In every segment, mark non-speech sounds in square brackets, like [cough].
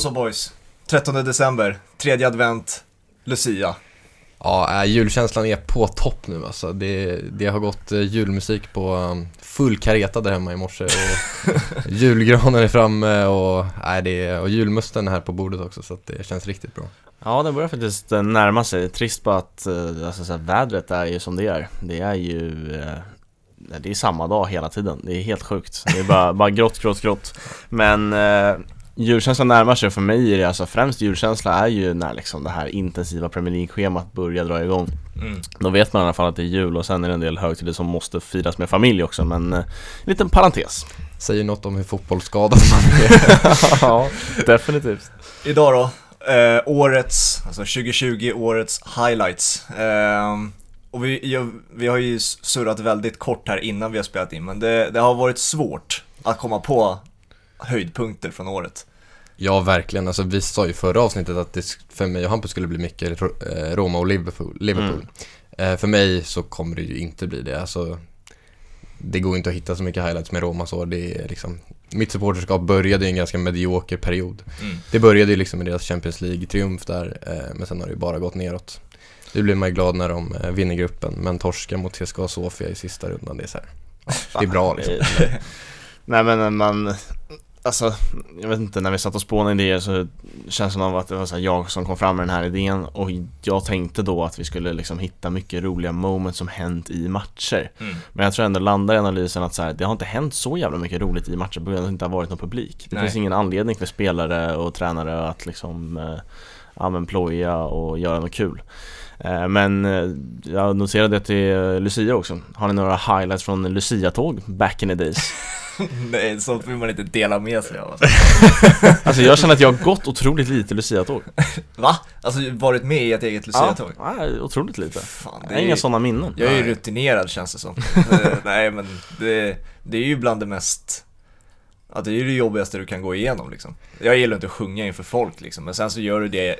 så boys, 13 december, tredje advent, Lucia. Ja, äh, julkänslan är på topp nu alltså. Det, det har gått eh, julmusik på um, full kareta där hemma i morse och [laughs] julgranen är framme och, äh, det är, och julmusten är här på bordet också så att det känns riktigt bra. Ja, det börjar faktiskt eh, närma sig. Trist på att eh, alltså, så här, vädret är ju som det är. Det är ju det är samma dag hela tiden. Det är helt sjukt. Det är bara, bara grått, grått, grått. Men julkänslan närmar sig för mig är det alltså främst julkänsla är ju när liksom det här intensiva Premier League-schemat börjar dra igång. Mm. Då vet man i alla fall att det är jul och sen är det en del högtider som måste firas med familj också men eh, en liten parentes. Säger något om hur fotbollsskadad man är. [laughs] ja, definitivt. Idag då, eh, årets, alltså 2020 årets highlights. Eh, och vi, jag, vi har ju surrat väldigt kort här innan vi har spelat in, men det, det har varit svårt att komma på höjdpunkter från året. Ja, verkligen. Alltså, vi sa ju förra avsnittet att det för mig och Hampus skulle bli mycket eh, Roma och Liverpool. Liverpool. Eh, För mig så kommer det ju inte bli det. Alltså, det går inte att hitta så mycket highlights med Roma så. Det är liksom, mitt supporterskap började i en ganska medioker period. Mm. Det började ju liksom med deras Champions League-triumf där, eh, men sen har det ju bara gått neråt. Nu blir man ju glad när de vinner gruppen, men torskar mot CSKA Sofia i sista rundan, det är så här. [laughs] Det är bra liksom. Nej men man, alltså jag vet inte, när vi satt och spånade idéer så känns det som att det var så jag som kom fram med den här idén och jag tänkte då att vi skulle liksom hitta mycket roliga moments som hänt i matcher. Mm. Men jag tror ändå landar i analysen att så här, det har inte hänt så jävla mycket roligt i matcher på grund av att det inte har varit någon publik. Det Nej. finns ingen anledning för spelare och tränare att liksom eh, ja, men ploja och göra något kul. Eh, Men eh, jag noterade det till Lucia också. Har ni några highlights från Lucia-tåg back in the days? [laughs] [laughs] Nej, sånt vill man inte dela med sig av. Alltså. [laughs] Alltså jag känner att jag har gått otroligt lite Lucia-tåg. [laughs] Va? Alltså varit med i ett eget Lucia-tåg? Ja, otroligt lite. Fan, Jag har är inga ju, sådana minnen. jag är ju rutinerad känns det som. Eh, Nej men det, det är ju bland det mest Ja det är ju det jobbigaste du kan gå igenom liksom. Jag gillar inte att sjunga inför folk liksom, men sen så gör du det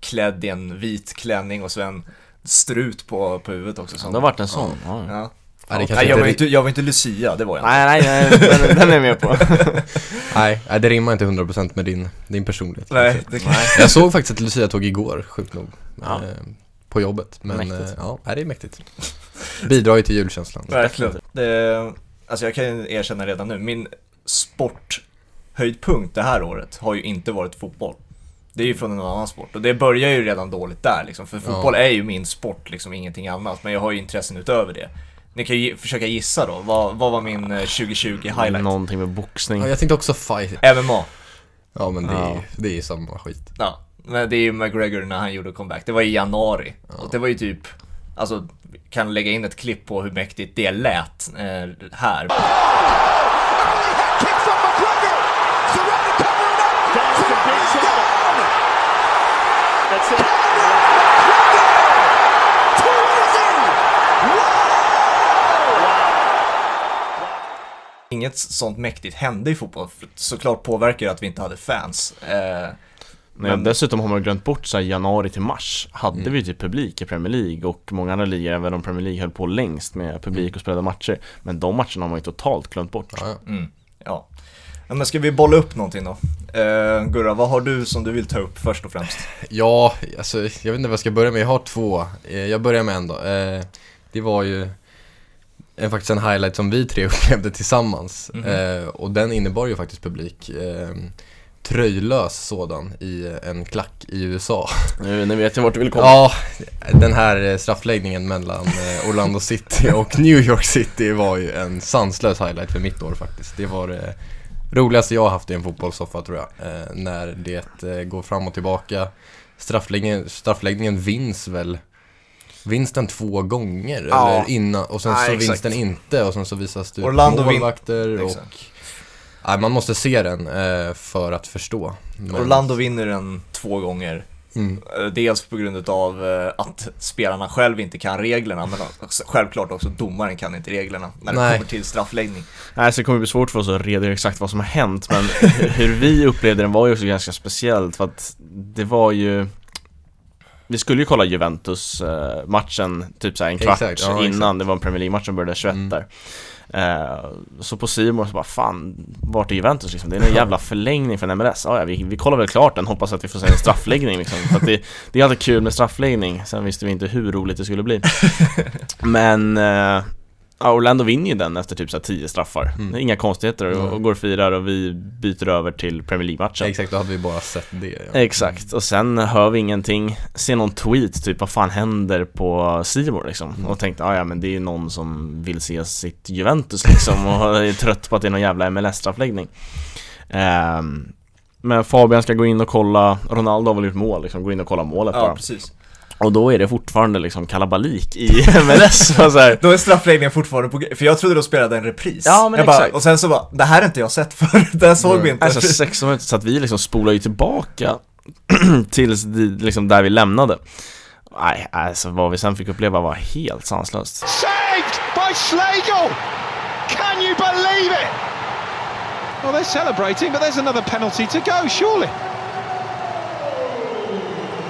klädd i en vit klänning och så en strut på, på huvudet också. Som, Det har varit en sån. Ja. Ja. Ja, det Ja, kanske jag, var inte, jag var inte Lucia, det var jag inte. Nej, nej, nej, den, den är jag med på. [laughs] nej, nej, det rimmar inte 100% med din, din personlighet. Nej, det kan Jag såg faktiskt ett Lucia-tåg igår, sjukt nog. Ja. Eh, på jobbet. Men Mäktigt. eh, ja, nej, det är mäktigt. Bidrar ju till julkänslan. Verkligen. Det, alltså jag kan erkänna redan nu, min sporthöjdpunkt det här året har ju inte varit fotboll. Det är ju från en annan sport och det börjar ju redan dåligt där liksom, för fotboll är ju min sport liksom, ingenting annat. Men jag har ju intressen utöver det. Ni kan ju försöka gissa då, vad, vad var min eh, 2020 highlight? Någonting med boxning. Ja, jag tänkte också fight. MMA. Ja, men det är, Ja. det är ju samma skit. Ja, men det är ju McGregor när han gjorde comeback. Det var i januari. Och det var ju typ, alltså, kan lägga in ett klipp på hur mäktigt det lät eh, här. That's it. Inget sånt mäktigt hände i fotboll. Såklart påverkar det att vi inte hade fans. Eh, Men Men- dessutom har man glömt bort så här, januari till mars hade Mm. vi typ publik i Premier League och många andra ligor, även om Premier League höll på längst med publik och spelade matcher. Men de matcherna har man ju totalt glömt bort. Ja, ja. mm, ja. ja. Men ska vi bolla upp någonting då? Eh, Gurra, vad har du som du vill ta upp först och främst? [laughs] Ja, alltså jag vet inte vad jag ska börja med. Jag har två. Eh, Jag börjar med en då. Eh, Det var ju eh, faktiskt en highlight som vi tre [laughs] upplevde tillsammans. Mhm. Eh, Och den innebar ju faktiskt publik. Eh, Tröjlös sådan i en klack i USA. [laughs] Nu, nu vet jag vart du vill komma. Ja, den här eh, straffläggningen mellan eh, Orlando City [laughs] och New York City var ju en sanslös highlight för mitt år faktiskt. Det var det roligaste jag har haft i en fotbollssoffa tror jag. Eh, när det går fram och tillbaka. Straffläggningen, straffläggningen vinns väl Vinns den två gånger Ja. eller innan och sen Nej, så exakt. vinns den inte och sen så visas det Orlando vin- målvakter och Exakt. Nej, man måste se den eh, för att förstå. Men- Orlando vinner den två gånger. Mm. Eh, Dels på grund av eh, att spelarna själv inte kan reglerna, men självklart också domaren kan inte reglerna när det Nej. kommer till straffläggning. Nej, så det kommer bli svårt för oss att redogöra exakt vad som har hänt men [laughs] hur vi upplevde den var ju också ganska speciellt för att det var ju vi skulle ju kolla Juventus-matchen typ såhär en kvart Exakt, ja, innan, exakt. det var en Premier League-match som började 21 Mm. där. Eh, Så på Simon så bara fan, vart är Juventus liksom? Det är en jävla [laughs] förlängning från MLS Ja, ja vi, vi kollar väl klart den, hoppas att vi får se en straffläggning liksom. För det, det är alltid kul med straffläggning, sen visste vi inte hur roligt det skulle bli. [laughs] Men eh, Ja, Orlando vinner ju den efter typ så 10 straffar. Mm. Inga konstigheter och, Mm. och går och firar och vi byter över till Premier League-matchen. Exakt, då hade vi bara sett det. Ja. Exakt, och sen hör vi ingenting, ser någon tweet typ vad fan händer på Simon liksom Mm. och tänkte ah, ja men det är ju någon som vill se sitt Juventus liksom och [laughs] är trött på att det är någon jävla MLS-straffläggning Ehm, Men Fabian ska gå in och kolla, Ronaldo har väl gjort mål liksom, gå in och kolla målet Ja, bara precis. Och då är det fortfarande liksom kalabalik i [laughs] MLS och så här, Då är straffläggningen fortfarande på för jag trodde de spelade en repris. Ja, men jag bara, exakt. Och sen så bara, det här har inte jag sett förr, [laughs] det här såg vi inte. Alltså 16 minuter, så att vi liksom spolar ju tillbaka [clears throat] tills liksom där vi lämnade Nej, alltså vad vi sen fick uppleva var helt sanslöst Saved by Schlegel! Can you believe it? Well, they're celebrating, but there's another penalty to go, surely.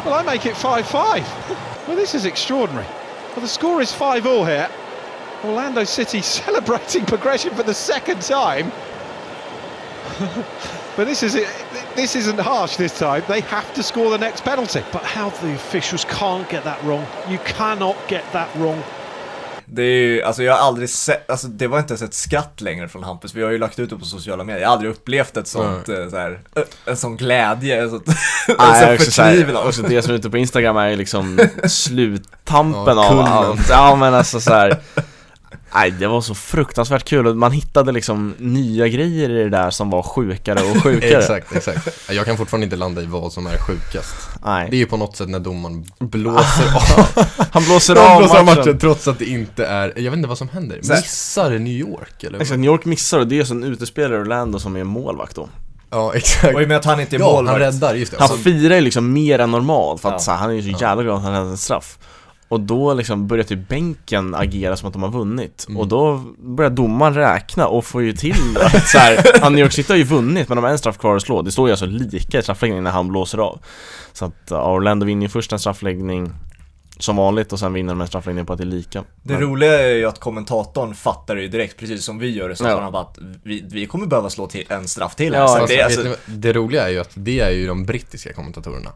Well, I make it 5 5. [laughs] Well, this is extraordinary. Well, the score is 5 all here. Orlando City [laughs] celebrating progression for the second time. [laughs] but this is this isn't harsh this time. They have to score the next penalty. But how the officials can't get that wrong. You cannot get that wrong. Det är ju, alltså jag har aldrig sett, alltså det var inte ens ett skratt längre från Hampus, vi har ju lagt ut det på sociala medier, jag har aldrig upplevt ett sånt, eh, så här, en sån glädje, en [laughs] sån, här, förtvivlan. också det som är ute på Instagram är ju liksom [laughs] sluttampen Ja, av allt Ja men alltså så här. [laughs] Nej det var så fruktansvärt kul och man hittade liksom nya grejer i det där som var sjukare och [laughs] sjukare Exakt, exakt. Jag kan fortfarande inte landa i vad som är sjukast. Det är Nej, ju på något sätt när domaren blåser av, [laughs] han blåser [laughs] av blåser av matchen, matchen trots att det inte är, jag vet inte vad som händer. Missar New York eller? Exakt, New York missar och det är så en utespelare Orlando som är målvakt då Ja, exakt. Och i och med att han inte är Ja, han målvakt. räddar, just det. Han firar ju liksom mer än normalt för att Ja. så här, han är ju så jävla glad att han hade en straff Och då liksom börjar typ bänken agera som att de har vunnit Mm. Och då börjar domaren räkna och får ju till att så här, [laughs] ja, New York City har ju vunnit men de har en straff kvar att slå Det står ju alltså lika i straffläggningen när han blåser av Så att Orlando vinner ju först en straffläggning som vanligt och sen vinner de en straffläggning på att det är lika Det roliga är ju att kommentatorn fattar det ju direkt, precis som vi gör det, så Ja. han bara att vi, vi kommer behöva slå till en straff till Ja, så alltså, det, är vet alltså, ni det roliga är ju att det är ju de brittiska kommentatorerna.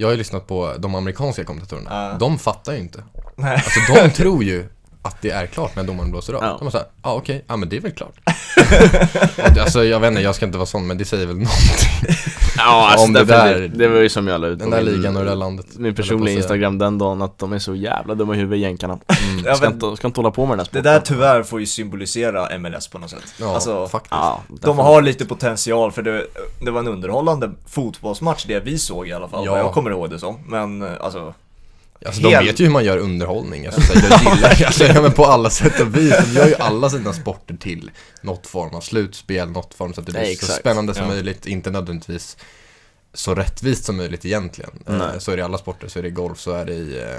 Jag har ju lyssnat på de amerikanska kommentatorerna. Ja. De fattar ju inte. nej. Alltså de [laughs] tror ju att det är klart när domaren blåser av. Ja. De är såhär, ja ah, okej, ja men det är väl klart. [laughs] Alltså jag vet inte, jag ska inte vara sån men det säger väl någonting. Ja Om det där- det, det var ju som jag la ut Den där min- ligan och det där landet. Min personliga. Instagram den dagen att de är så jävla dumma i huvudet jänkarna [laughs] Ja, ska, inte, ska inte hålla på med den här det där tyvärr får ju symbolisera MLS på något sätt. Ja, alltså, faktiskt. Ja, de har lite potential för det, det var en underhållande fotbollsmatch det vi såg i alla fall, Ja. jag kommer ihåg det som. Men eh, alltså, Alltså de Helt- vet ju hur man gör underhållning, alltså, så här, [laughs] jag gillar alltså, ja, men på alla sätt och vis, de gör ju alla sina sporter till något form av slutspel, något form så att det blir Nej, så spännande som Ja. möjligt, inte nödvändigtvis så rättvist som möjligt egentligen. Eh, Nej. Så är det i alla sporter, så är det i golf, så är det i eh,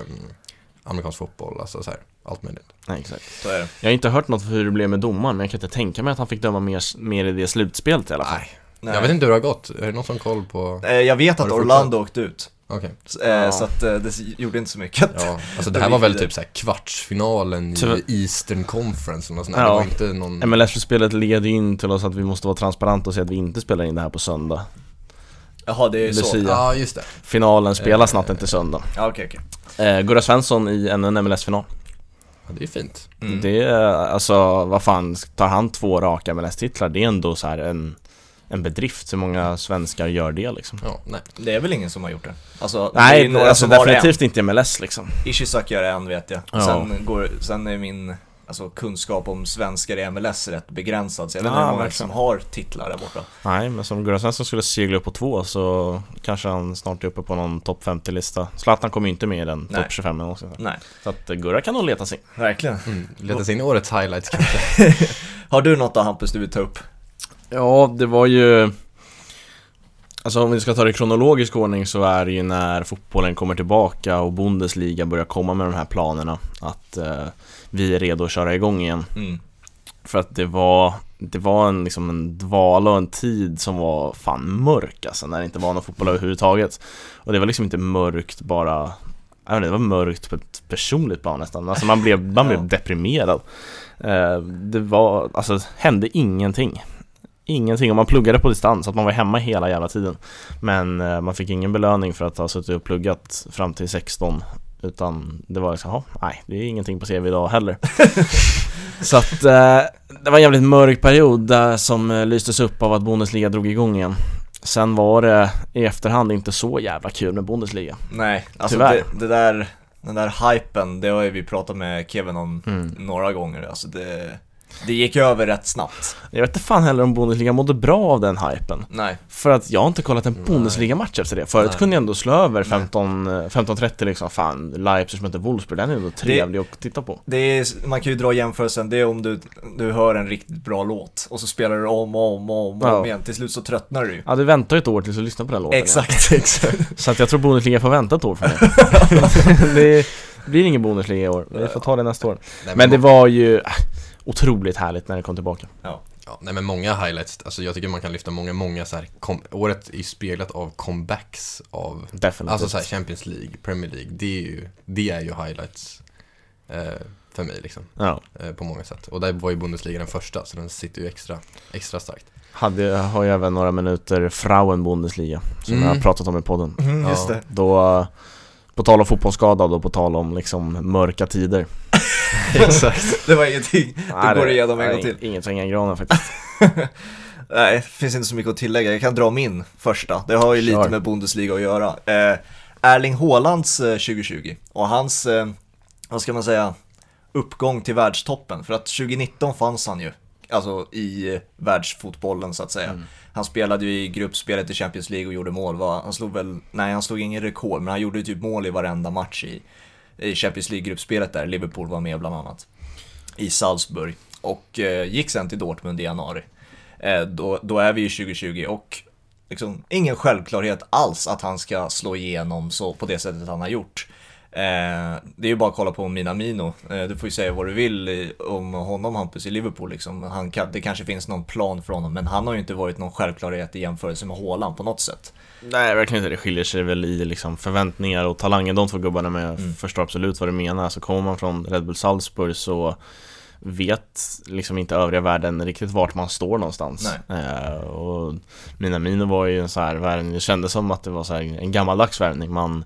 amerikansk fotboll, alltså så här, allt möjligt. Nej, exakt. så är det. Jag har inte hört något hur det blev med domaren, men jag kan inte tänka mig att han fick döma mer, mer i det slutspelet i alla fall. Nej. Nej. Jag vet inte hur det har gått, är det någon som har koll på? Eh, Jag vet att Orlando åkte ut, Okej. S- eh, Ja. så att eh, det gjorde inte så mycket. Ja, alltså [laughs] det De här var väl typ så här kvartsfinalen Tyvärr. i Eastern Conference eller. Ja. Det var inte någon... MLS-spelet leder ju in till oss att vi måste vara transparenta och säga att vi inte spelar in det här på söndag. Jaha, det är så. Lucia. Ja, just det. Finalen spelas Eh, natten till söndag. Ja, okej, okej. Eh, Gurra Svensson i en MLS-final. Ja, det är fint. Mm. Det är, alltså, vad fan, tar han två raka MLS-titlar, det är ändå så här en, en bedrift. Hur många svenskar gör det liksom? Ja, nej. Det är väl ingen som har gjort det? Alltså, det är Nej, alltså som har definitivt inte MLS liksom. Ishizaki gör en vet jag. Ja. Sen, går, sen är min alltså, kunskap om svenskar i MLS rätt begränsad, så jag vet inte hur många verkligen. som har titlar där borta. Nej, men som Gurra Svensson skulle segla upp på två så kanske han snart är uppe på någon topp 50-lista. Zlatan kommer ju inte med i den topp 25 någonsin. Nej, Så att Gurra kan nog leta sig. verkligen. Mm. Leta sig in i årets highlights kanske. [laughs] Har du något då Hampus du vill ta upp? Ja, det var ju... Alltså om vi ska ta det i kronologisk ordning så är det ju när fotbollen kommer tillbaka och Bundesliga börjar komma med de här planerna att eh, vi är redo att köra igång igen. Mm. För att det var det var en, liksom en dvala och en tid som var fan mörk alltså, när det inte var någon fotboll överhuvudtaget. Och det var liksom inte mörkt bara, jag vet inte, det var mörkt på ett personligt plan nästan. Alltså man blev, man blev [laughs] Ja. deprimerad. Eh, det var, alltså hände ingenting. Ingenting, och man pluggade på distans, att man var hemma hela jävla tiden. Men eh, man fick ingen belöning för att ha suttit och pluggat fram till 16 Utan det var liksom, "Jaha, nej det är ingenting på CV idag heller [laughs] Så att eh, det var en jävligt mörk period där som eh, lystes upp av att Bundesliga drog igång igen Sen var det i efterhand inte så jävla kul med Bundesliga Nej, alltså Tyvärr. det, det där, den där hypen, det har ju vi pratat med Kevin om Mm. några gånger. Alltså det, det gick över rätt snabbt. Jag vet inte fan heller om Bundesliga mådde bra av den hypen Nej, För att jag har inte kollat en Bundesliga-match efter det Förut Nej. kunde jag ändå slå över 15, eh, 15-30 liksom Fan, Leipzig mötte Wolfsburg, den är ändå trevlig att titta på det är, man kan ju dra jämförelsen, det är om du, du hör en riktigt bra låt och så spelar du om och om och om, Ja. igen. Till slut så tröttnar du ju. Ja, du väntar ju ett år tills du lyssnar på den låten. Exakt, exakt. [laughs] Så att jag tror Bundesliga får vänta ett år för mig [laughs] [laughs] Det blir ingen Bundesliga i år, vi får ta det nästa år Nej, Men det må- var ju äh, otroligt härligt när det kom tillbaka Ja, nej men många highlights, alltså jag tycker man kan lyfta många, många så här, kom, året är ju speglat av comebacks av, Definitivt alltså så här Champions League, Premier League, det är ju, det är ju highlights eh, för mig liksom, Ja, eh, på många sätt. Och där var ju Bundesliga den första, så den sitter ju extra, extra starkt. hade, har ju även några minuter Frauen Bundesliga Som Mm. jag har pratat om i podden Mm, just Ja. det. Då, på tal om fotbollsskadad och på tal om liksom mörka tider [laughs] Exakt. Det var ingenting. Nej, går det- igenom en nej, gång till. Inget som hänger granen faktiskt [laughs] Nej, det finns inte så mycket att tillägga. Jag kan dra min första. Det har ju Kör. lite med Bundesliga att göra. Eh, Erling Haalands eh, 2020 och hans, eh, vad ska man säga, uppgång till världstoppen. För att 2019 fanns han ju, alltså i eh, världsfotbollen så att säga. Mm. Han spelade ju i gruppspelet i Champions League och gjorde mål. Va? Han slog väl, nej han slog ingen rekord, men han gjorde ju typ mål i varenda match i, i Champions League-gruppspelet där. Liverpool var med bland annat. I Salzburg. Och eh, gick sen till Dortmund i januari. Eh, då, då är vi ju 2020 och liksom ingen självklarhet alls att han ska slå igenom så på det sättet han har gjort. Eh, det är ju bara att kolla på Minamino. Eh, du får ju säga vad du vill om honom Hampus i Liverpool liksom. Han kan, det kanske finns någon plan för honom men han har ju inte varit någon självklarhet i jämförelse med Haaland på något sätt. Nej verkligen inte, det skiljer sig väl i liksom förväntningar och talanger de två gubbarna men jag Mm. förstår absolut vad du menar. Så kommer man från Red Bull Salzburg så vet liksom inte övriga världen riktigt vart man står någonstans. Eh, och Minamino var ju en så här värvning, det kändes som att det var så en gammaldags värvning. Man,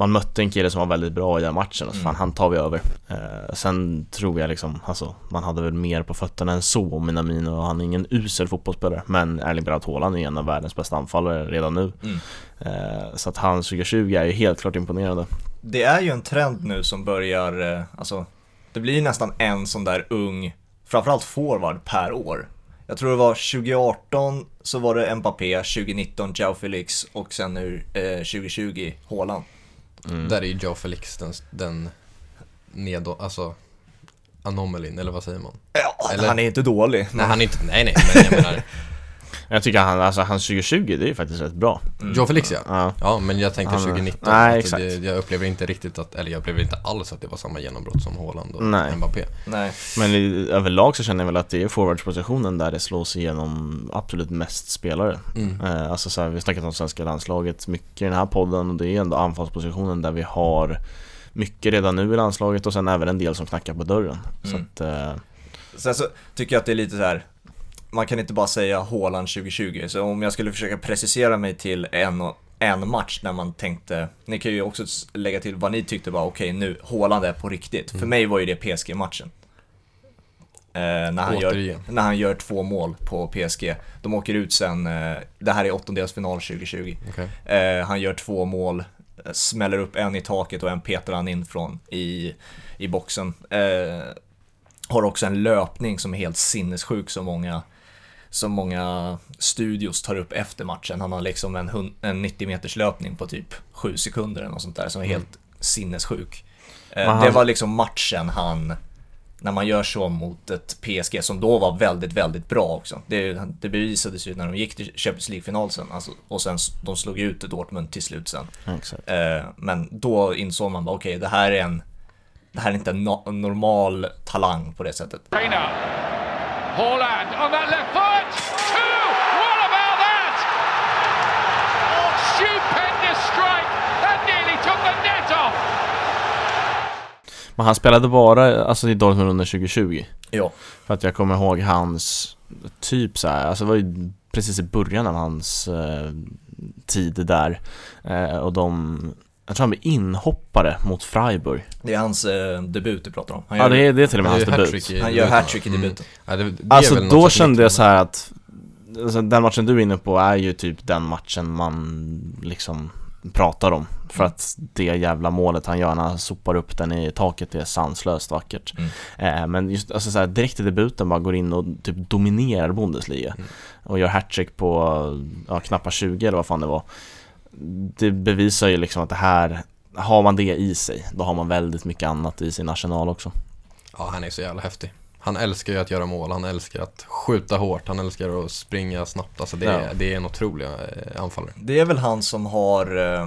man mötte en kille som var väldigt bra i den matchen och så Mm. fan han tar vi över. Eh, sen tror jag liksom, alltså man hade väl mer på fötterna än så om Minamino och han är ingen usel fotbollsspelare. Men Erling Braut Haaland är en av världens bästa anfallare redan nu. Mm. Eh, så att han 2020 är ju helt klart imponerande. Det är ju en trend nu som börjar, eh, alltså det blir nästan en sån där ung, framförallt forward per år. Jag tror det var 2018 så var det Mbappé, 2019 Joao Felix och sen nu eh, 2020 Haaland. Mm. Där är ju Joe Felix den, den nedå, alltså anomalin, eller vad säger man? Ja, Eller- han är inte dålig. Nej, han är inte, nej nej, men jag [laughs] menar, Jag tycker han, alltså hans 2020 det är ju faktiskt rätt bra. Mm. Joe Felix ja. Ja. Ja, men jag tänkte Han- 2019. Nej, exakt. Det, jag upplever inte riktigt att, eller jag upplever inte alls att det var samma genombrott som Haaland och Nej. Mbappé. Nej. Men i, överlag så känner jag väl att det är forwardspositionen där det slås igenom absolut mest spelare. Mm. Eh, alltså så här, vi har snackat om svenska landslaget mycket i den här podden och det är ändå anfallspositionen där vi har mycket redan nu i landslaget och sen även en del som knackar på dörren. Så Mm. att, eh, Sen så tycker jag att det är lite så här. Man kan inte bara säga Haaland 2020. Så om jag skulle försöka precisera mig till en, en match när man tänkte, ni kan ju också lägga till vad ni tyckte bara okej nu, Haaland är på riktigt. För mig var ju det PSG-matchen. Eh, när, han gör, när han gör två mål på PSG. De åker ut sen, eh, det här är åttondelsfinal 2020. Okej. Eh, han gör två mål, eh, smäller upp en i taket och en petar han in från i, i boxen. Eh, har också en löpning som är helt sinnessjuk som många, som många studios tar upp efter matchen. Han har liksom en, en 90 meters löpning på typ 7 sekunder eller något sånt där som är helt sinnessjuk. Eh, han- Det var liksom matchen han, när man gör så mot ett PSG som då var väldigt, väldigt bra också. Det, det bevisades ju när de gick till Champions League-final sen, alltså, och sen de slog ut Dortmund till slut sen. exakt. Eh, men då insåg man bara, okej, det här är en, det här är inte en, no- normal talang på det sättet. Reina. Haaland on that left foot. Two. What about that? Oh, stupendous strike. That nearly took the net off. Men han spelade bara alltså, i Dortmund under 2020 Ja. För att jag kommer ihåg hans typ så här, alltså det var ju precis i början av hans eh, tid där eh, Och de, jag tror han blev inhoppare mot Freiburg Det är hans eh, debut du pratar om. Han Ja gör, det är, det är till och med Det hans debut i han gör hattrick i Mm. debuten. Ja, det, det Alltså då kände jag så här att alltså, Den matchen du är inne på är ju typ den matchen man liksom pratar om För att det jävla målet han gör när han sopar upp den i taket är sanslöst vackert Mm. eh, Men just alltså, så här, direkt i debuten bara går in och typ dominerar Bundesliga Mm. Och gör hattrick på ja, knappt 20 eller vad fan det var Det bevisar ju liksom att det här Har man det i sig, då har man väldigt mycket annat i sin arsenal också Ja, han är så jävla häftig. Han älskar ju att göra mål, han älskar att skjuta hårt, han älskar att springa snabbt. Alltså det, Ja. är, det är en otrolig eh, anfallare. Det är väl han som har eh,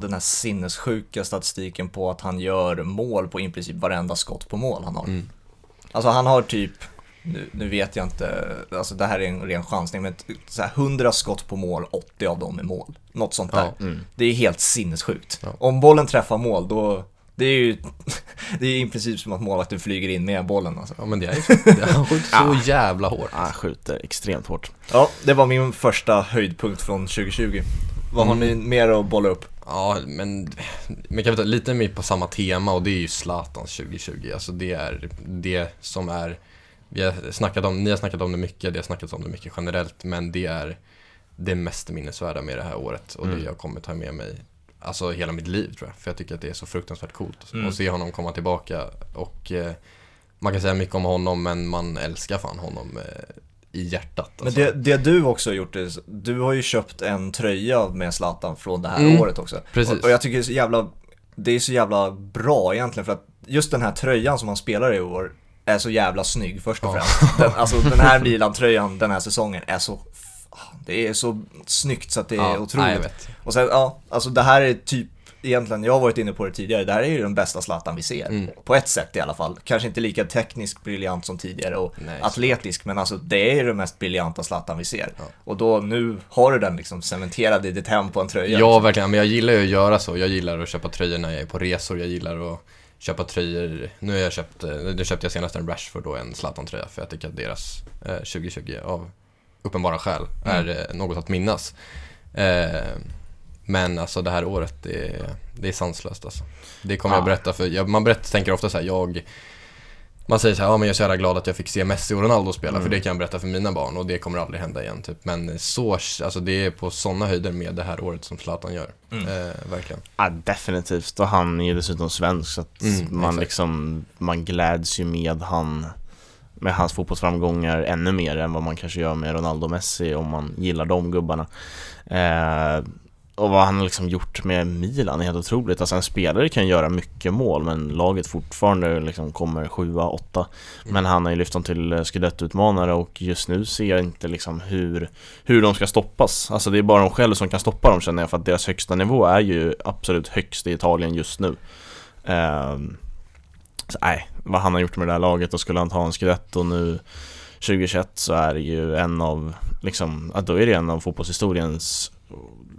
den här sinnessjuka statistiken på att han gör mål på i princip varenda skott på mål han har. Mm. Alltså han har typ, nu, nu vet jag inte, alltså det här är en ren chansning, men så här 100 skott på mål, 80 av dem är mål. Något sånt där. Ja. Mm. Det är helt sinnessjukt. Ja. Om bollen träffar mål, då, det är ju, [laughs] det är i princip som att målvakten flyger in med bollen alltså. Ja men det är ju så. Det- Han skjuter så [laughs] jävla hårt. Han skjuter extremt hårt Ja, det var min första höjdpunkt från 2020. Vad har ni mer att bolla upp? Ja, men, men kan vi ta lite mer på samma tema och det är ju Zlatans 2020. Alltså det är det som är, vi har snackat om, ni har snackat om det mycket, det har snackats om det mycket generellt, men det är det mest minnesvärda med det här året och Mm. det jag kommer ta med mig, alltså hela mitt liv tror jag. För jag tycker att det är så fruktansvärt coolt Mm. att se honom komma tillbaka och eh, man kan säga mycket om honom men man älskar fan honom eh, i hjärtat. Men Alltså. det, det du också har gjort är, du har ju köpt en tröja med Zlatan från det här Mm. året också. Precis. Och, och jag tycker det är så jävla, det är så jävla bra egentligen för att just den här tröjan som han spelar i år är så jävla snygg först och främst. Den, alltså den här Milan-tröjan den här säsongen är så, det är så snyggt så att det är ja, otroligt. nej. Och sen, ja, alltså det här är typ egentligen, jag har varit inne på det tidigare, det här är ju den bästa Zlatan vi ser. Mm. På ett sätt i alla fall. Kanske inte lika tekniskt briljant som tidigare och Nej, atletisk, men alltså det är ju den mest briljanta Zlatan vi ser. Ja. Och då, nu har du den liksom cementerad i ditt hem på en tröja. Ja, liksom. verkligen. Men jag gillar ju att göra så. Jag gillar att köpa tröjor när jag är på resor. Jag gillar att köpa tröjor. Nu har jag köpt, eh, nu köpte jag senast en Rashford då, en Zlatan-tröja. För jag tycker att deras eh, 2020 av uppenbara skäl Mm. är eh, något att minnas. Eh, men alltså det här året, det är, det är sanslöst alltså. Det kommer Ja. jag berätta för, jag, man berättar, tänker ofta så här, jag man säger så här, ja men jag är så jävla glad att jag fick se Messi och Ronaldo spela Mm. för det kan jag berätta för mina barn och det kommer aldrig hända igen typ. Men så, alltså det är på sådana höjder med det här året som Zlatan gör. Mm. Eh, verkligen. Ja, definitivt. Och han är ju dessutom svensk så att Mm, man exakt. liksom, man gläds ju med han med hans fotbollsframgångar ännu mer än vad man kanske gör med Ronaldo och Messi om man gillar de gubbarna. Eh, och vad han har liksom gjort med Milan är helt otroligt. Alltså en spelare kan göra mycket mål men laget fortfarande liksom kommer sjua, åtta. Men han har ju lyft dem till eh, skelettutmanare och just nu ser jag inte liksom hur, hur de ska stoppas. Alltså det är bara de själva som kan stoppa dem känner jag för att deras högsta nivå är ju absolut högst i Italien just nu. Ehm, så nej, vad han har gjort med det här laget och skulle han ta en skelett och nu 2021 så är det ju en av, liksom, ja, då är det en av fotbollshistoriens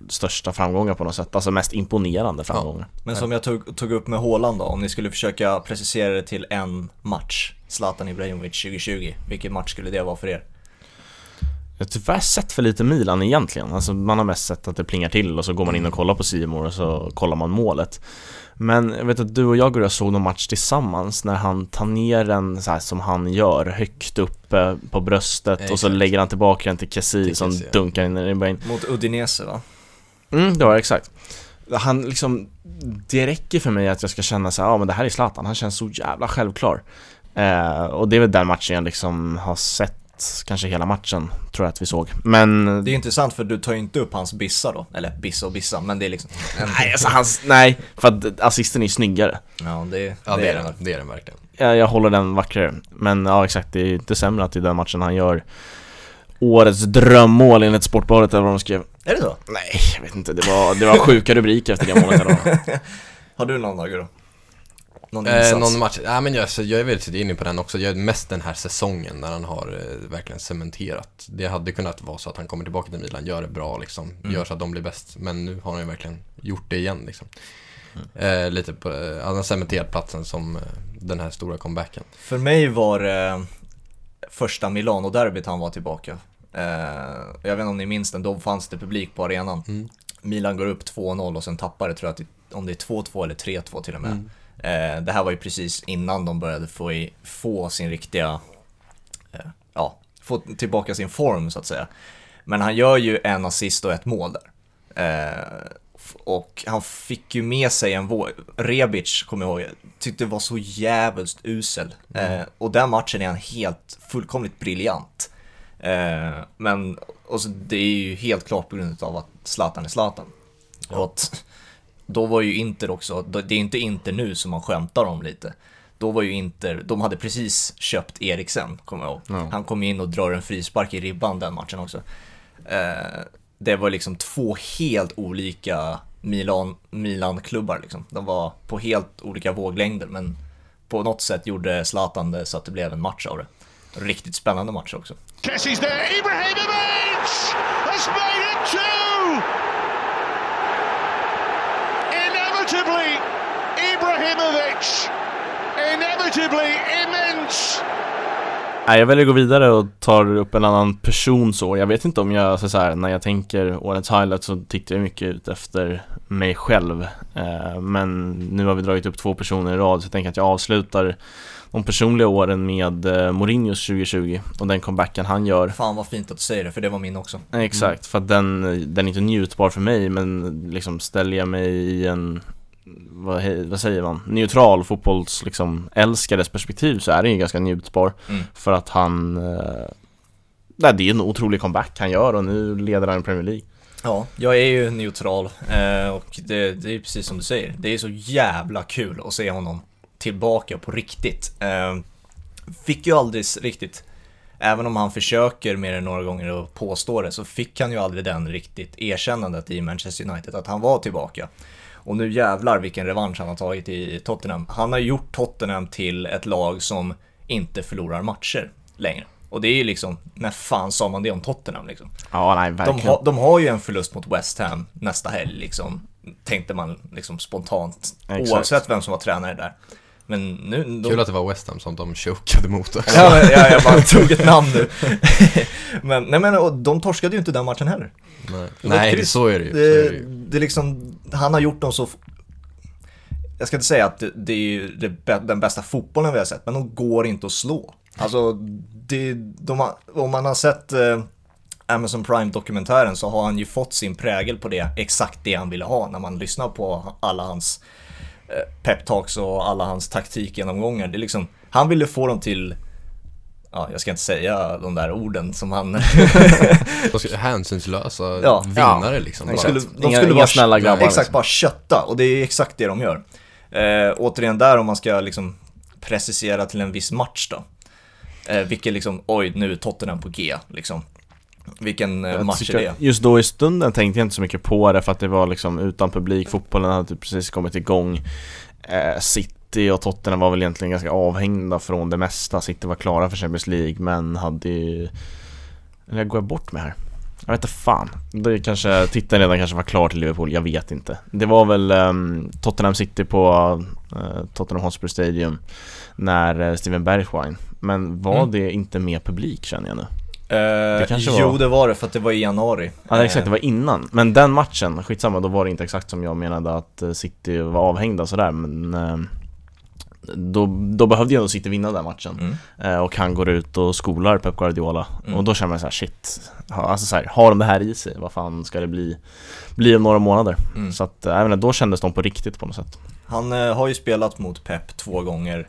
största framgångar på något sätt, alltså mest imponerande framgångar. Men som jag tog, tog upp med Haaland då, om ni skulle försöka precisera det till en match, Zlatan Ibrahimovic 2020, vilken match skulle det vara för er? Jag har tyvärr sett för lite Milan egentligen, alltså man har mest sett att det plingar till och så går man in och kollar på Simor och så kollar man målet. Men jag vet att du och jag och jag såg någon match tillsammans när han tar ner den så här som han gör, högt uppe på bröstet och så Exakt. lägger han tillbaka den till Kessie som Kessie, dunkar in i in. Mot Udinese va? Mm, det var det exakt. Han liksom, det räcker för mig att jag ska känna så här, ja men det här är Zlatan, han känns så jävla självklar. Eh, och det är väl den matchen jag liksom har sett, kanske hela matchen, tror jag att vi såg. Men... Det är intressant för du tar ju inte upp hans bissa då, eller bissa och bissa, men det är liksom. [laughs] Nej, alltså hans, nej, för att assisten är ju snyggare. Ja, det, Ja, det är den. Det är den verkligen. Jag, jag håller den vackrare. Men ja, exakt, det är inte sämre att det är den matchen han gör Årets drömmål enligt Sportbladet eller vad de skrev. Är det så? Nej, jag vet inte, det var, det var sjuka rubriker efter det målet vad? [laughs] Har du någon Agge då? Någon? Eh, någon match? Ja, men jag, så jag är väldigt inne på den också. Jag är mest den här säsongen när han har eh, verkligen cementerat. Det hade kunnat vara så att han kommer tillbaka till Milan, gör det bra liksom. Mm. Gör så att de blir bäst. Men nu har han ju verkligen gjort det igen liksom. Mm. Eh, lite på, eh, han har cementerat platsen som eh, den här stora comebacken. För mig var det första Milano-derbyt han var tillbaka. Eh, jag vet inte om ni minns den, då fanns det publik på arenan. Mm. Milan går upp 2-0 och sen tappar det tror jag, om det är 2-2 eller 3-2 till och med. Mm. Eh, det här var ju precis innan de började få, i, få sin riktiga, eh, ja, få tillbaka sin form så att säga. Men han gör ju en assist och ett mål där. Eh, och han fick ju med sig en vår... Rebic, kommer jag ihåg, tyckte var så jävligt usel. Eh, och den matchen är han helt, fullkomligt briljant. Eh, men och så, det är ju helt klart på grund av att Zlatan är Zlatan. Och att, då var ju Inter också, det är inte Inter nu som man skämtar om lite. Då var ju Inter, de hade precis köpt Eriksen, kommer jag ihåg. Ja. Han kom in och drar en frispark i ribban den matchen också. Eh, det var liksom två helt olika Milan, Milan-klubbar liksom. De var på helt olika våglängder men på något sätt gjorde Zlatan det så att det blev en match av det. Riktigt spännande match också. Kessie's there. Ibrahimovic has made it two. Inevitably, Ibrahimovic. Inevitably immense. Nej, jag väljer att gå vidare och tar upp en annan persons år. Jag vet inte om jag, så så här, när jag tänker årets highlight så tittar jag mycket ut efter mig själv. Eh, men nu har vi dragit upp två personer i rad så jag tänker att jag avslutar de personliga åren med eh, Mourinhos 2020 och den comebacken han gör. Fan vad fint att du säger det, för det var min också. Eh, Exakt, för att den, den är inte njutbar för mig men liksom ställer jag mig i en vad, vad säger man? Neutral fotbolls liksom älskares perspektiv så är den ju ganska njutbar Mm. För att han eh, nej, Det är en otrolig comeback han gör och nu leder han Premier League Ja, jag är ju neutral eh, och det, det är precis som du säger. Det är så jävla kul att se honom tillbaka på riktigt. Eh, fick ju aldrig riktigt, även om han försöker mer än några gånger och påstår det, så fick han ju aldrig den riktigt erkännandet i Manchester United att han var tillbaka. Och nu jävlar vilken revansch han har tagit i Tottenham. Han har gjort Tottenham till ett lag som inte förlorar matcher längre. Och det är ju liksom, när fan sa man det om Tottenham liksom? Ja nej De, har- de har ju en förlust mot West Ham nästa helg liksom, tänkte man liksom spontant. Exakt. Oavsett vem som var tränare där. Men nu... De, Kul att det var West Ham som de chokade mot också. ja, men, ja, jag bara [laughs] tog ett namn nu. [laughs] men, nej men och de torskade ju inte den matchen heller. Nej, Nej det, så är det ju. Det, det det är liksom, han har gjort dem så... Jag ska inte säga att det, det är ju det, den bästa fotbollen vi har sett, men de går inte att slå. Alltså, det, de har, om man har sett eh, Amazon Prime-dokumentären så har han ju fått sin prägel på det, exakt det han ville ha när man lyssnar på alla hans peptalks och alla hans taktikgenomgångar. Det är liksom, han ville få dem till, ja, jag ska inte säga de där orden som han... [laughs] Hänsynslösa Ja. vinnare liksom. De skulle, de skulle inga bara, snälla grabbar, Exakt, liksom. bara kötta. Och det är exakt det de gör. Eh, återigen där om man ska liksom precisera till en viss match då. Eh, vilken liksom, oj nu är Tottenham på G liksom. Vilken eh, Jag match tycker är det? Just då i stunden tänkte jag inte så mycket på det för att det var liksom utan publik, fotbollen hade typ precis kommit igång eh, City och Tottenham var väl egentligen ganska avhängda från det mesta City var klara för Champions League men hade ju Eller går jag bort med här? Jag vet inte fan det kanske, tittaren redan kanske var klar till Liverpool, jag vet inte Det var väl ehm, Tottenham City på eh, Tottenham Hotspur Stadium När eh, Steven Bergwijn Men var Mm. det inte med publik känner jag nu? Eh, kanske jo var- det var det för att det var i januari. Ja exakt, det Eh, var innan. Men den matchen, skitsamma, då var det inte exakt som jag menade att eh, City var avhängda sådär men då, då behövde ju ändå City vinna den matchen Mm. Och han går ut och skolar Pep Guardiola Mm. Och då känner man såhär shit Alltså såhär, har de det här i sig? Vad fan ska det bli? Bli om några månader? Mm. Så att, även då kändes de på riktigt på något sätt Han har ju spelat mot Pep två gånger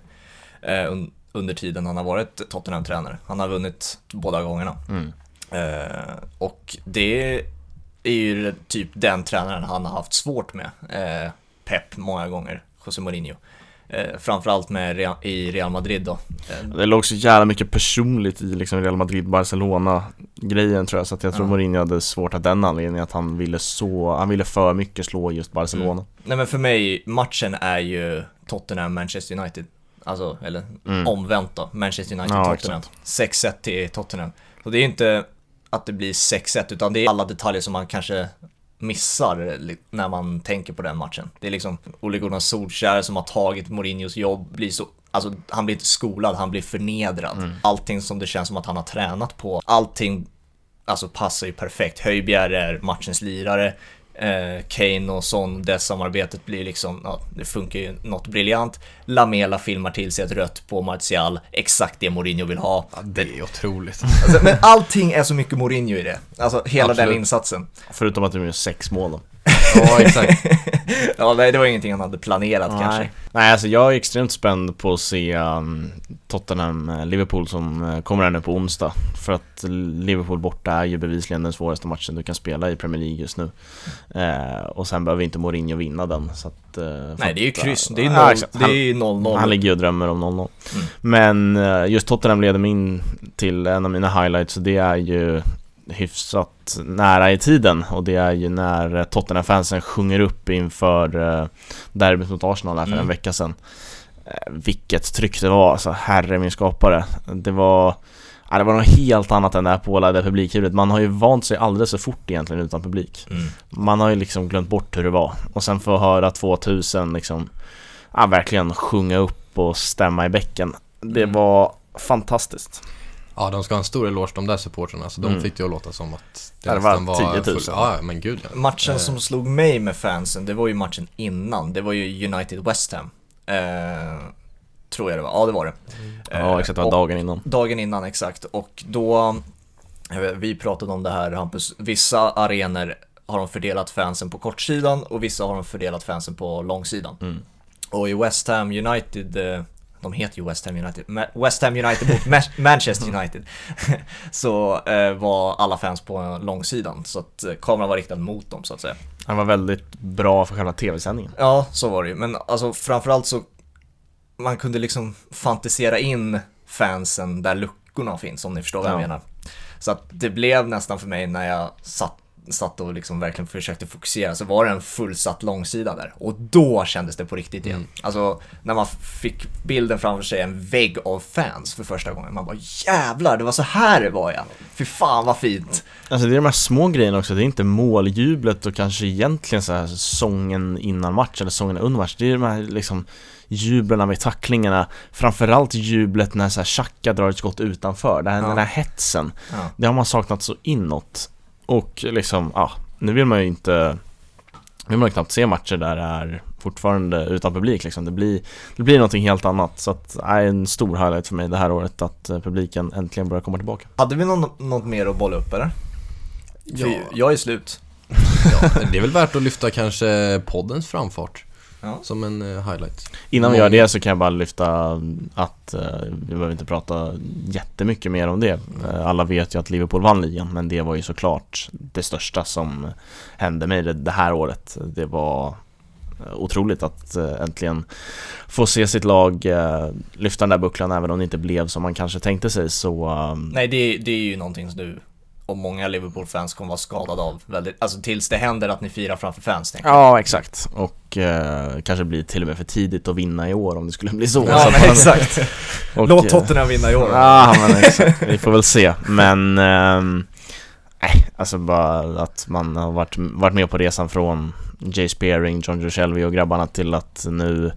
under tiden han har varit Tottenham-tränare. Han har vunnit båda gångerna. mm. Eh, och det är ju typ den tränaren han har haft svårt med. Eh, Pep många gånger, José Mourinho. Eh, framförallt med Real, i Real Madrid då. Eh, Det låg så jävla mycket personligt i liksom Real Madrid, Barcelona grejen tror jag, så att jag tror Ja. Mourinho hade svårt av den anledningen att han ville så, han ville för mycket slå just Barcelona. Nej men för mig, matchen är ju Tottenham-Manchester United. Alltså, eller Mm. omvänt då. Manchester Ja, United-Tottenham. 6-1 till Tottenham. Så det är ju inte att det blir 6-1, utan det är alla detaljer som man kanske missar när man tänker på den matchen. Det är liksom Ole Gunnar Solskjaer som har tagit Mourinhos jobb, blir så Alltså han blir inte skolad, han blir förnedrad. Allting som det känns som att han har tränat på, allting alltså passar ju perfekt. Höjbjerg är matchens lirare. Eh, Kane och Son, det samarbetet blir liksom, ja, det funkar ju något briljant. Lamela filmar till sig ett rött på Martial, exakt det Mourinho vill ha. Ja, det är otroligt. Alltså, men allting är så mycket Mourinho i det. Alltså hela Absolut. den insatsen. Förutom att de gör sex mål. Ja, [laughs] exakt. Ja, nej, det var ingenting han hade planerat kanske. Nej. Nej, alltså jag är extremt spänd på att se um, Tottenham-Liverpool som uh, kommer här nu på onsdag. För att Liverpool borta är ju bevisligen den svåraste matchen du kan spela i Premier League just nu. Eh, och sen behöver inte Mourinho vinna den. Så att, eh, för Nej, det är ju kryss. eh, Det är ju ja, noll- exakt. det är ju 0-0. Han ligger ju och drömmer om 0-0. Mm. Men eh, just Tottenham leder mig in till en av mina highlights och det är ju hyfsat nära i tiden och det är ju när eh, Tottenham-fansen sjunger upp inför eh, derbyt mot Arsenal här för Mm. en vecka sedan. Eh, vilket tryck det var, alltså herre min skapare. Det var Ja, det var något helt annat än det här pålagda publikljudet. Man har ju vant sig alldeles för fort egentligen utan publik. Mm. Man har ju liksom glömt bort hur det var. Och sen få höra 2000 liksom, ja, verkligen sjunga upp och stämma i bäcken. Det Mm. var fantastiskt. Ja, de ska ha en stor eloge de där supportrarna, så de Mm. fick det att låta som att Ja, det var nästan 10 000. full- Ja, men gud ja. Matchen Eh. som slog mig med fansen, det var ju matchen innan. Det var ju United West Ham. Eh, tror jag det var. Ja, det var det. Ja, Eh, exakt, det var och- dagen innan. Dagen innan, exakt. Och då, vi pratade om det här Hampus, vissa arenor har de fördelat fansen på kortsidan och vissa har de fördelat fansen på långsidan. Mm. Och i West Ham United, eh, de heter ju West Ham United, West Ham United mot Ma- [laughs] Manchester United, [laughs] så eh, var alla fans på långsidan. Så att eh, kameran var riktad mot dem så att säga. Han var väldigt bra för själva tv-sändningen. Ja, så var det ju. Men alltså framförallt så man kunde liksom fantisera in fansen där luckorna finns, om ni förstår vad jag Ja. menar. Så att det blev nästan för mig när jag satt, satt och liksom verkligen försökte fokusera, så var det en fullsatt långsida där. Och då kändes det på riktigt igen. Alltså, när man fick bilden framför sig, en vägg av fans för första gången. Man bara jävlar, det var så här det var ja. Fy fan vad fint. Alltså det är de här små grejerna också, det är inte måljublet och kanske egentligen så här sången innan match eller sången under match. Det är de här liksom jublarna vid tacklingarna, framförallt jublet när så här Xhaka drar ett skott utanför, det här, Ja. den här hetsen. Ja. Det har man saknat så inåt. Och liksom, ja, nu vill man ju inte nu vill man ju knappt se matcher där det är fortfarande utan publik liksom. Det blir, det blir någonting helt annat. Så att, är en stor highlight för mig det här året att eh, publiken äntligen börjar komma tillbaka. Hade vi någon, något mer att bolla upp eller? Ja. För jag är slut. ja. Det är väl värt att lyfta kanske poddens framfart Ja. som en eh, highlight. Innan vi gör det så kan jag bara lyfta att eh, vi behöver inte prata jättemycket mer om det. Eh, alla vet ju att Liverpool vann ligan, men det var ju såklart det största som hände mig det, det här året. Det var otroligt att äntligen få se sitt lag lyfta den där bucklan även om det inte blev som man kanske tänkte sig så Nej, det, det är ju någonting som du och många Liverpool-fans kommer vara skadade av väldigt, alltså tills det händer att ni firar framför fans. Ja, exakt. Och eh, kanske blir till och med för tidigt att vinna i år om det skulle bli så. [laughs] så Ja, att men man- exakt. [laughs] och, Låt eh, Tottenham vinna i år. Ja, men exakt. Vi får väl se. Men, ehm, nej, alltså bara att man har varit, varit med på resan från Jay Spearing, John Joe Shelby och grabbarna till att nu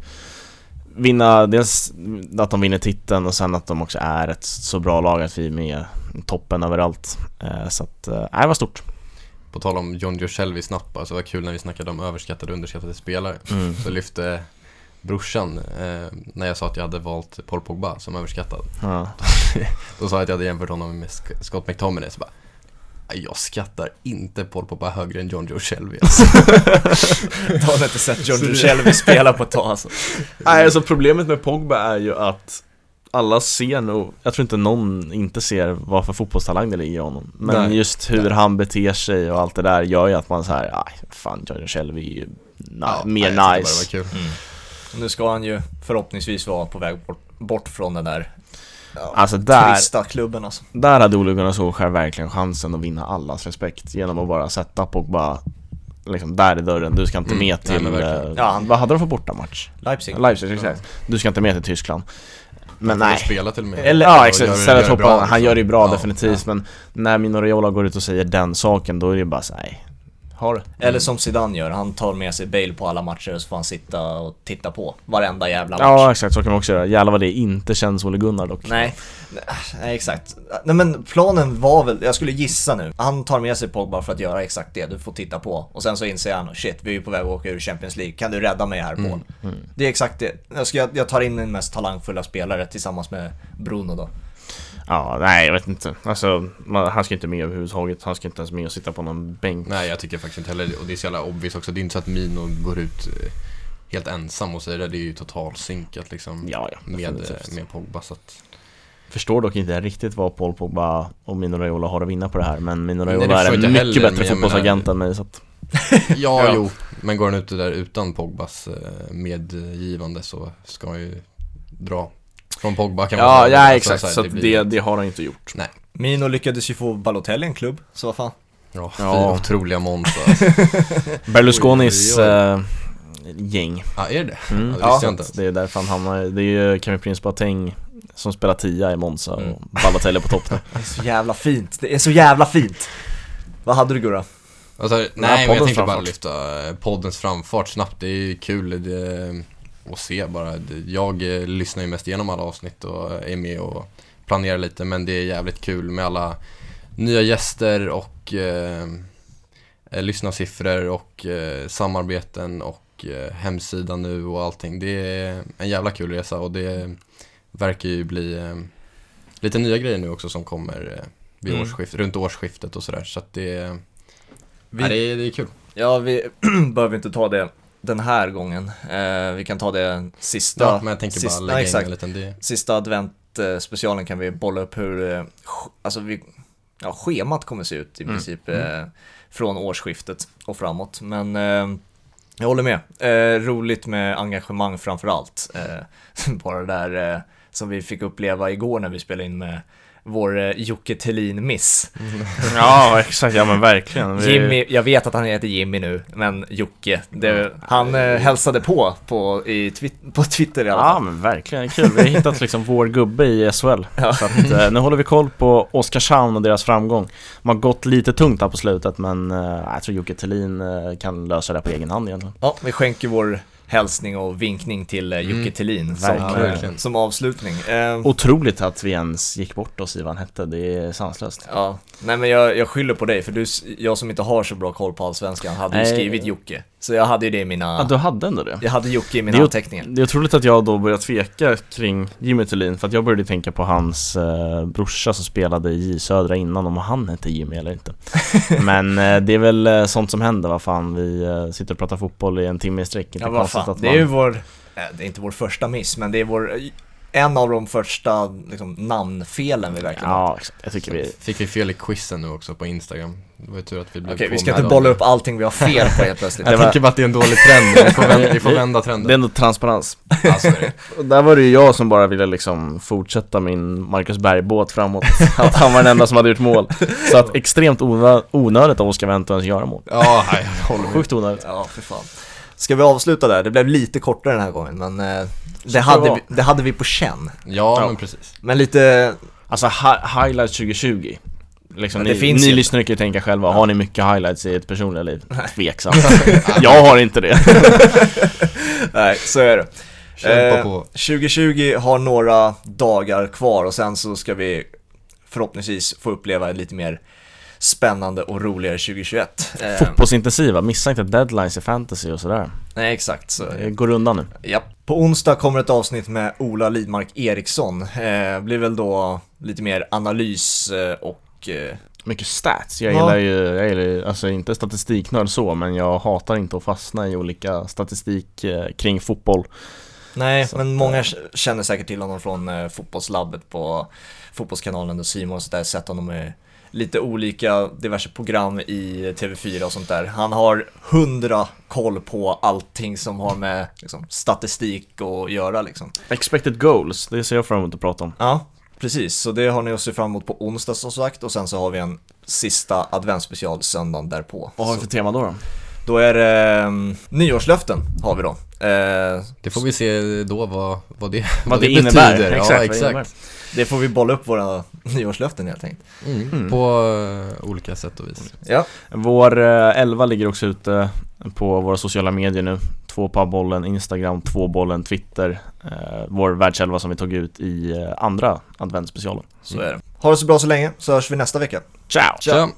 vinna, dels att de vinner titeln och sen att de också är ett så bra lag att vi är med toppen överallt. Eh, Så att, eh, nej, det var stort. På tal om John Joe Shelby snabba, så var det kul när vi snackade om överskattade och underskattade spelare. Mm. Så lyfte brorsan, eh, när jag sa att jag hade valt Paul Pogba som överskattad. Ja. [laughs] Då sa jag att jag hade jämfört honom med Scott McTominay, så bara "Nej, jag skattar inte Paul Pogba högre än John Joe Shelby alltså. Jag har inte sett John Joe Shelby spela på ett tag alltså. Nej, alltså problemet med Pogba är ju att alla ser nog, jag tror inte någon inte ser vad för fotbollstalang det ligger i honom Men Nej. just hur han beter sig och allt det där gör ju att man så här, aj, fan John Shelby är ju na- Ja, mer nej, nice bara det var kul. Nu ska han ju förhoppningsvis vara på väg bort, bort från den där Alltså där, Trista klubben alltså. där hade Ole Gunnar Solskjaer verkligen chansen att vinna allas respekt genom att bara sätta Pogba liksom där i dörren, du ska inte Mm, med nej, till, verkligen. eh, Ja, han- vad hade de för bortamatch? Leipzig. Leipzig, exakt. Du ska inte med till Tyskland. Men nej. spela till och med. Eller, ja exakt, istället hoppa, bra, han liksom. gör det ju bra Ja, definitivt men när Mino Raiola går ut och säger den saken då är det bara så nej. Har du? Eller som Zidane gör, han tar med sig Bale på alla matcher och så får han sitta och titta på varenda jävla match. Ja exakt, så kan man också göra. Jävlar vad det inte känns Ole Gunnar dock. Nej, nej exakt. Nej men planen var väl, jag skulle gissa nu, han tar med sig Pogba för att göra exakt det, du får titta på. Och sen så inser han, shit vi är ju på väg att åka ur Champions League, kan du rädda mig här Paul? Det är exakt det. Jag, ska, jag tar in min mest talangfulla spelare tillsammans med Bruno då. Ja, nej jag vet inte. Alltså, man, han ska inte med överhuvudtaget. Han ska inte ens med och sitta på någon bänk. Nej, jag tycker faktiskt inte heller. Och det är så jävla obvious också. Det är inte så att Mino går ut eh, helt ensam och säger det. Det är ju totalsynkat liksom. Ja, ja, med, med Pogba. Så att, Förstår dock inte riktigt vad Paul Pogba och Mino Raiola har att vinna på det här. Men Mino Nej, Raiola är en mycket heller, bättre fotbollsagent menar- än mig så att, [laughs] ja, Ja. jo. Men går han ut där utan Pogbas eh, medgivande så ska han ju dra från Pogba kan man Ja, säga. ja Alltså, exakt. så här, Så att blir- det, det har han inte gjort. Nej. Mino lyckades ju få Balotelli en klubb, så vad fan. Ja, Ja. otroliga Monza. [laughs] Alltså. Berlusconis Oj, oj, oj. eh, gäng. Ja, är det det? Mm. Ja, det ens. Det är därför han hamnar, det är ju Kevin Prince Boateng som spelar tia i Monza Mm. och Balotelli på topp nu. [laughs] Det är så jävla fint, det är så jävla fint. Vad hade du Gurra? Alltså, nej, men jag tänkte bara framfart. lyfta eh, poddens framfart snabbt. Det är ju kul det, att se bara. Jag eh, lyssnar ju mest igenom alla avsnitt och är med och planerar lite. Men det är jävligt kul med alla nya gäster och eh, eh, lyssnarsiffror och eh, samarbeten och eh, hemsida nu och allting. Det är en jävla kul resa och det verkar ju bli eh, lite nya grejer nu också som kommer eh, vid Mm. årsskift, runt årsskiftet och sådär. Så att det, Vi- Nej, det, är, det är kul. Ja, vi [clears throat] behöver inte ta det den här gången. Eh, vi kan ta det sista. Ja, men jag tänker bara sista, lägga ja, in exakt. en liten. Sista advent eh, specialen kan vi bolla upp hur, eh, alltså vi, ja, schemat kommer se ut i Mm. princip eh, från årsskiftet och framåt. Men eh, jag håller med. Eh, roligt med engagemang framför allt. Eh, [laughs] bara det där som vi fick uppleva igår när vi spelade in med vår eh, Jocke Thelin-miss. [laughs] Ja exakt, ja men verkligen. Vi- Jimmy, jag vet att han heter Jimmy nu, men Jocke, det, han eh, hälsade på på, i twi- på Twitter i alla Ja fall. men verkligen kul, vi har hittat liksom vår gubbe i SHL Ja. Så att, eh, nu håller vi koll på Oskarshamn och deras framgång De har gått lite tungt här på slutet men eh, jag tror Jocke Thelin eh, kan lösa det på egen hand egentligen Ja, vi skänker vår hälsning och vinkning till eh, Jocke Mm. Thelin som, Verkligen. eh, som avslutning. Eh, Otroligt att vi ens gick bort oss i vad han hette, det är sanslöst ja, nej men jag, jag skyller på dig, för du, jag som inte har så bra koll på allsvenskan hade ju skrivit Jocke. Så jag hade ju det i mina, Ja, du hade ändå det? jag hade Jocke i mina Det anteckningar. Det är otroligt att jag då började tveka kring Jimmy Thelin för att jag började tänka på hans eh, brorsa som spelade i J Södra innan om han hette Jimmy eller inte [laughs] Men eh, det är väl eh, sånt som händer, vad fan vi eh, sitter och pratar fotboll i en timme i sträck Ja, vad fan. att Det är ju man- vår, eh, det är inte vår första miss, men det är vår, en av de första liksom, namnfelen vi verkligen. Ja. Jag tycker vi... Fick vi fel i quizen nu också på Instagram? Det var ju tur att vi blev Okej, vi ska inte bolla upp allting vi har fel på helt plötsligt. [laughs] Jag tänker bara att det är en dålig trend, vi får vända, vi får [laughs] vända Det är trenden. ändå transparens. Alltså. [laughs] Och där var det ju jag som bara ville liksom fortsätta min Marcus Berg-båt framåt. Att han var den enda som hade gjort mål. Så att extremt onö- onödigt av Oskar Wendt att ens göra mål. Ja, nej, jag håller med. Sjukt onödigt. Ja, för fan. Ska vi avsluta där? Det blev lite kortare den här gången, men eh, det, hade vi, det hade vi på känn. Ja, Ja. men precis. Men lite, Alltså hi- highlights 2020. Liksom, Ja, det ni finns ni ju. lyssnare kan ju tänka själva, har ni mycket highlights i ert personliga liv? Tveksamt. [laughs] jag har inte det. [laughs] nej, så är det. Kämpa Eh, på. 2020 har några dagar kvar och sen så ska vi förhoppningsvis få uppleva ett lite mer spännande och roligare 2021. Eh, Fotbollsintensiva, missa inte deadlines i fantasy och sådär. nej, exakt. Så, Det går undan nu. Ja. På onsdag kommer ett avsnitt med Ola Lidmark Eriksson. Eh, blir väl då lite mer analys eh, och eh, Mycket stats, jag Ja. gillar ju, jag gillar ju, alltså inte statistiknörd så, men jag hatar inte att fastna i olika statistik eh, kring fotboll. Nej, Så men många eh, känner säkert till honom från eh, fotbollslabbet på fotbollskanalen och Simon och sådär, sett honom i lite olika diverse program i TV4 och sånt där. Han har hundra koll på allting som har med liksom, statistik att göra liksom. Expected goals, det ser jag fram emot att prata om. Ja, Precis, så det har ni att se fram emot på onsdag som sagt och sen så har vi en sista adventsspecial söndagen därpå. Vad har vi Så för tema då? då? då är det um, nyårslöften har vi då. Eh, Det får vi se då vad, vad det, Vad det innebär, betyder. exakt, ja, vad det exakt. innebär. det får vi bolla upp våra [laughs] nyårslöften helt enkelt. Mm. Mm. På eh, olika sätt och vis. Ja, Vår eh, elva ligger också ute på våra sociala medier nu Två på bollen Instagram, två bollen Twitter eh, Vår världselva som vi tog ut i andra adventsspecialen så är det. Ha det så bra så länge så hörs vi nästa vecka. Ciao! Tja!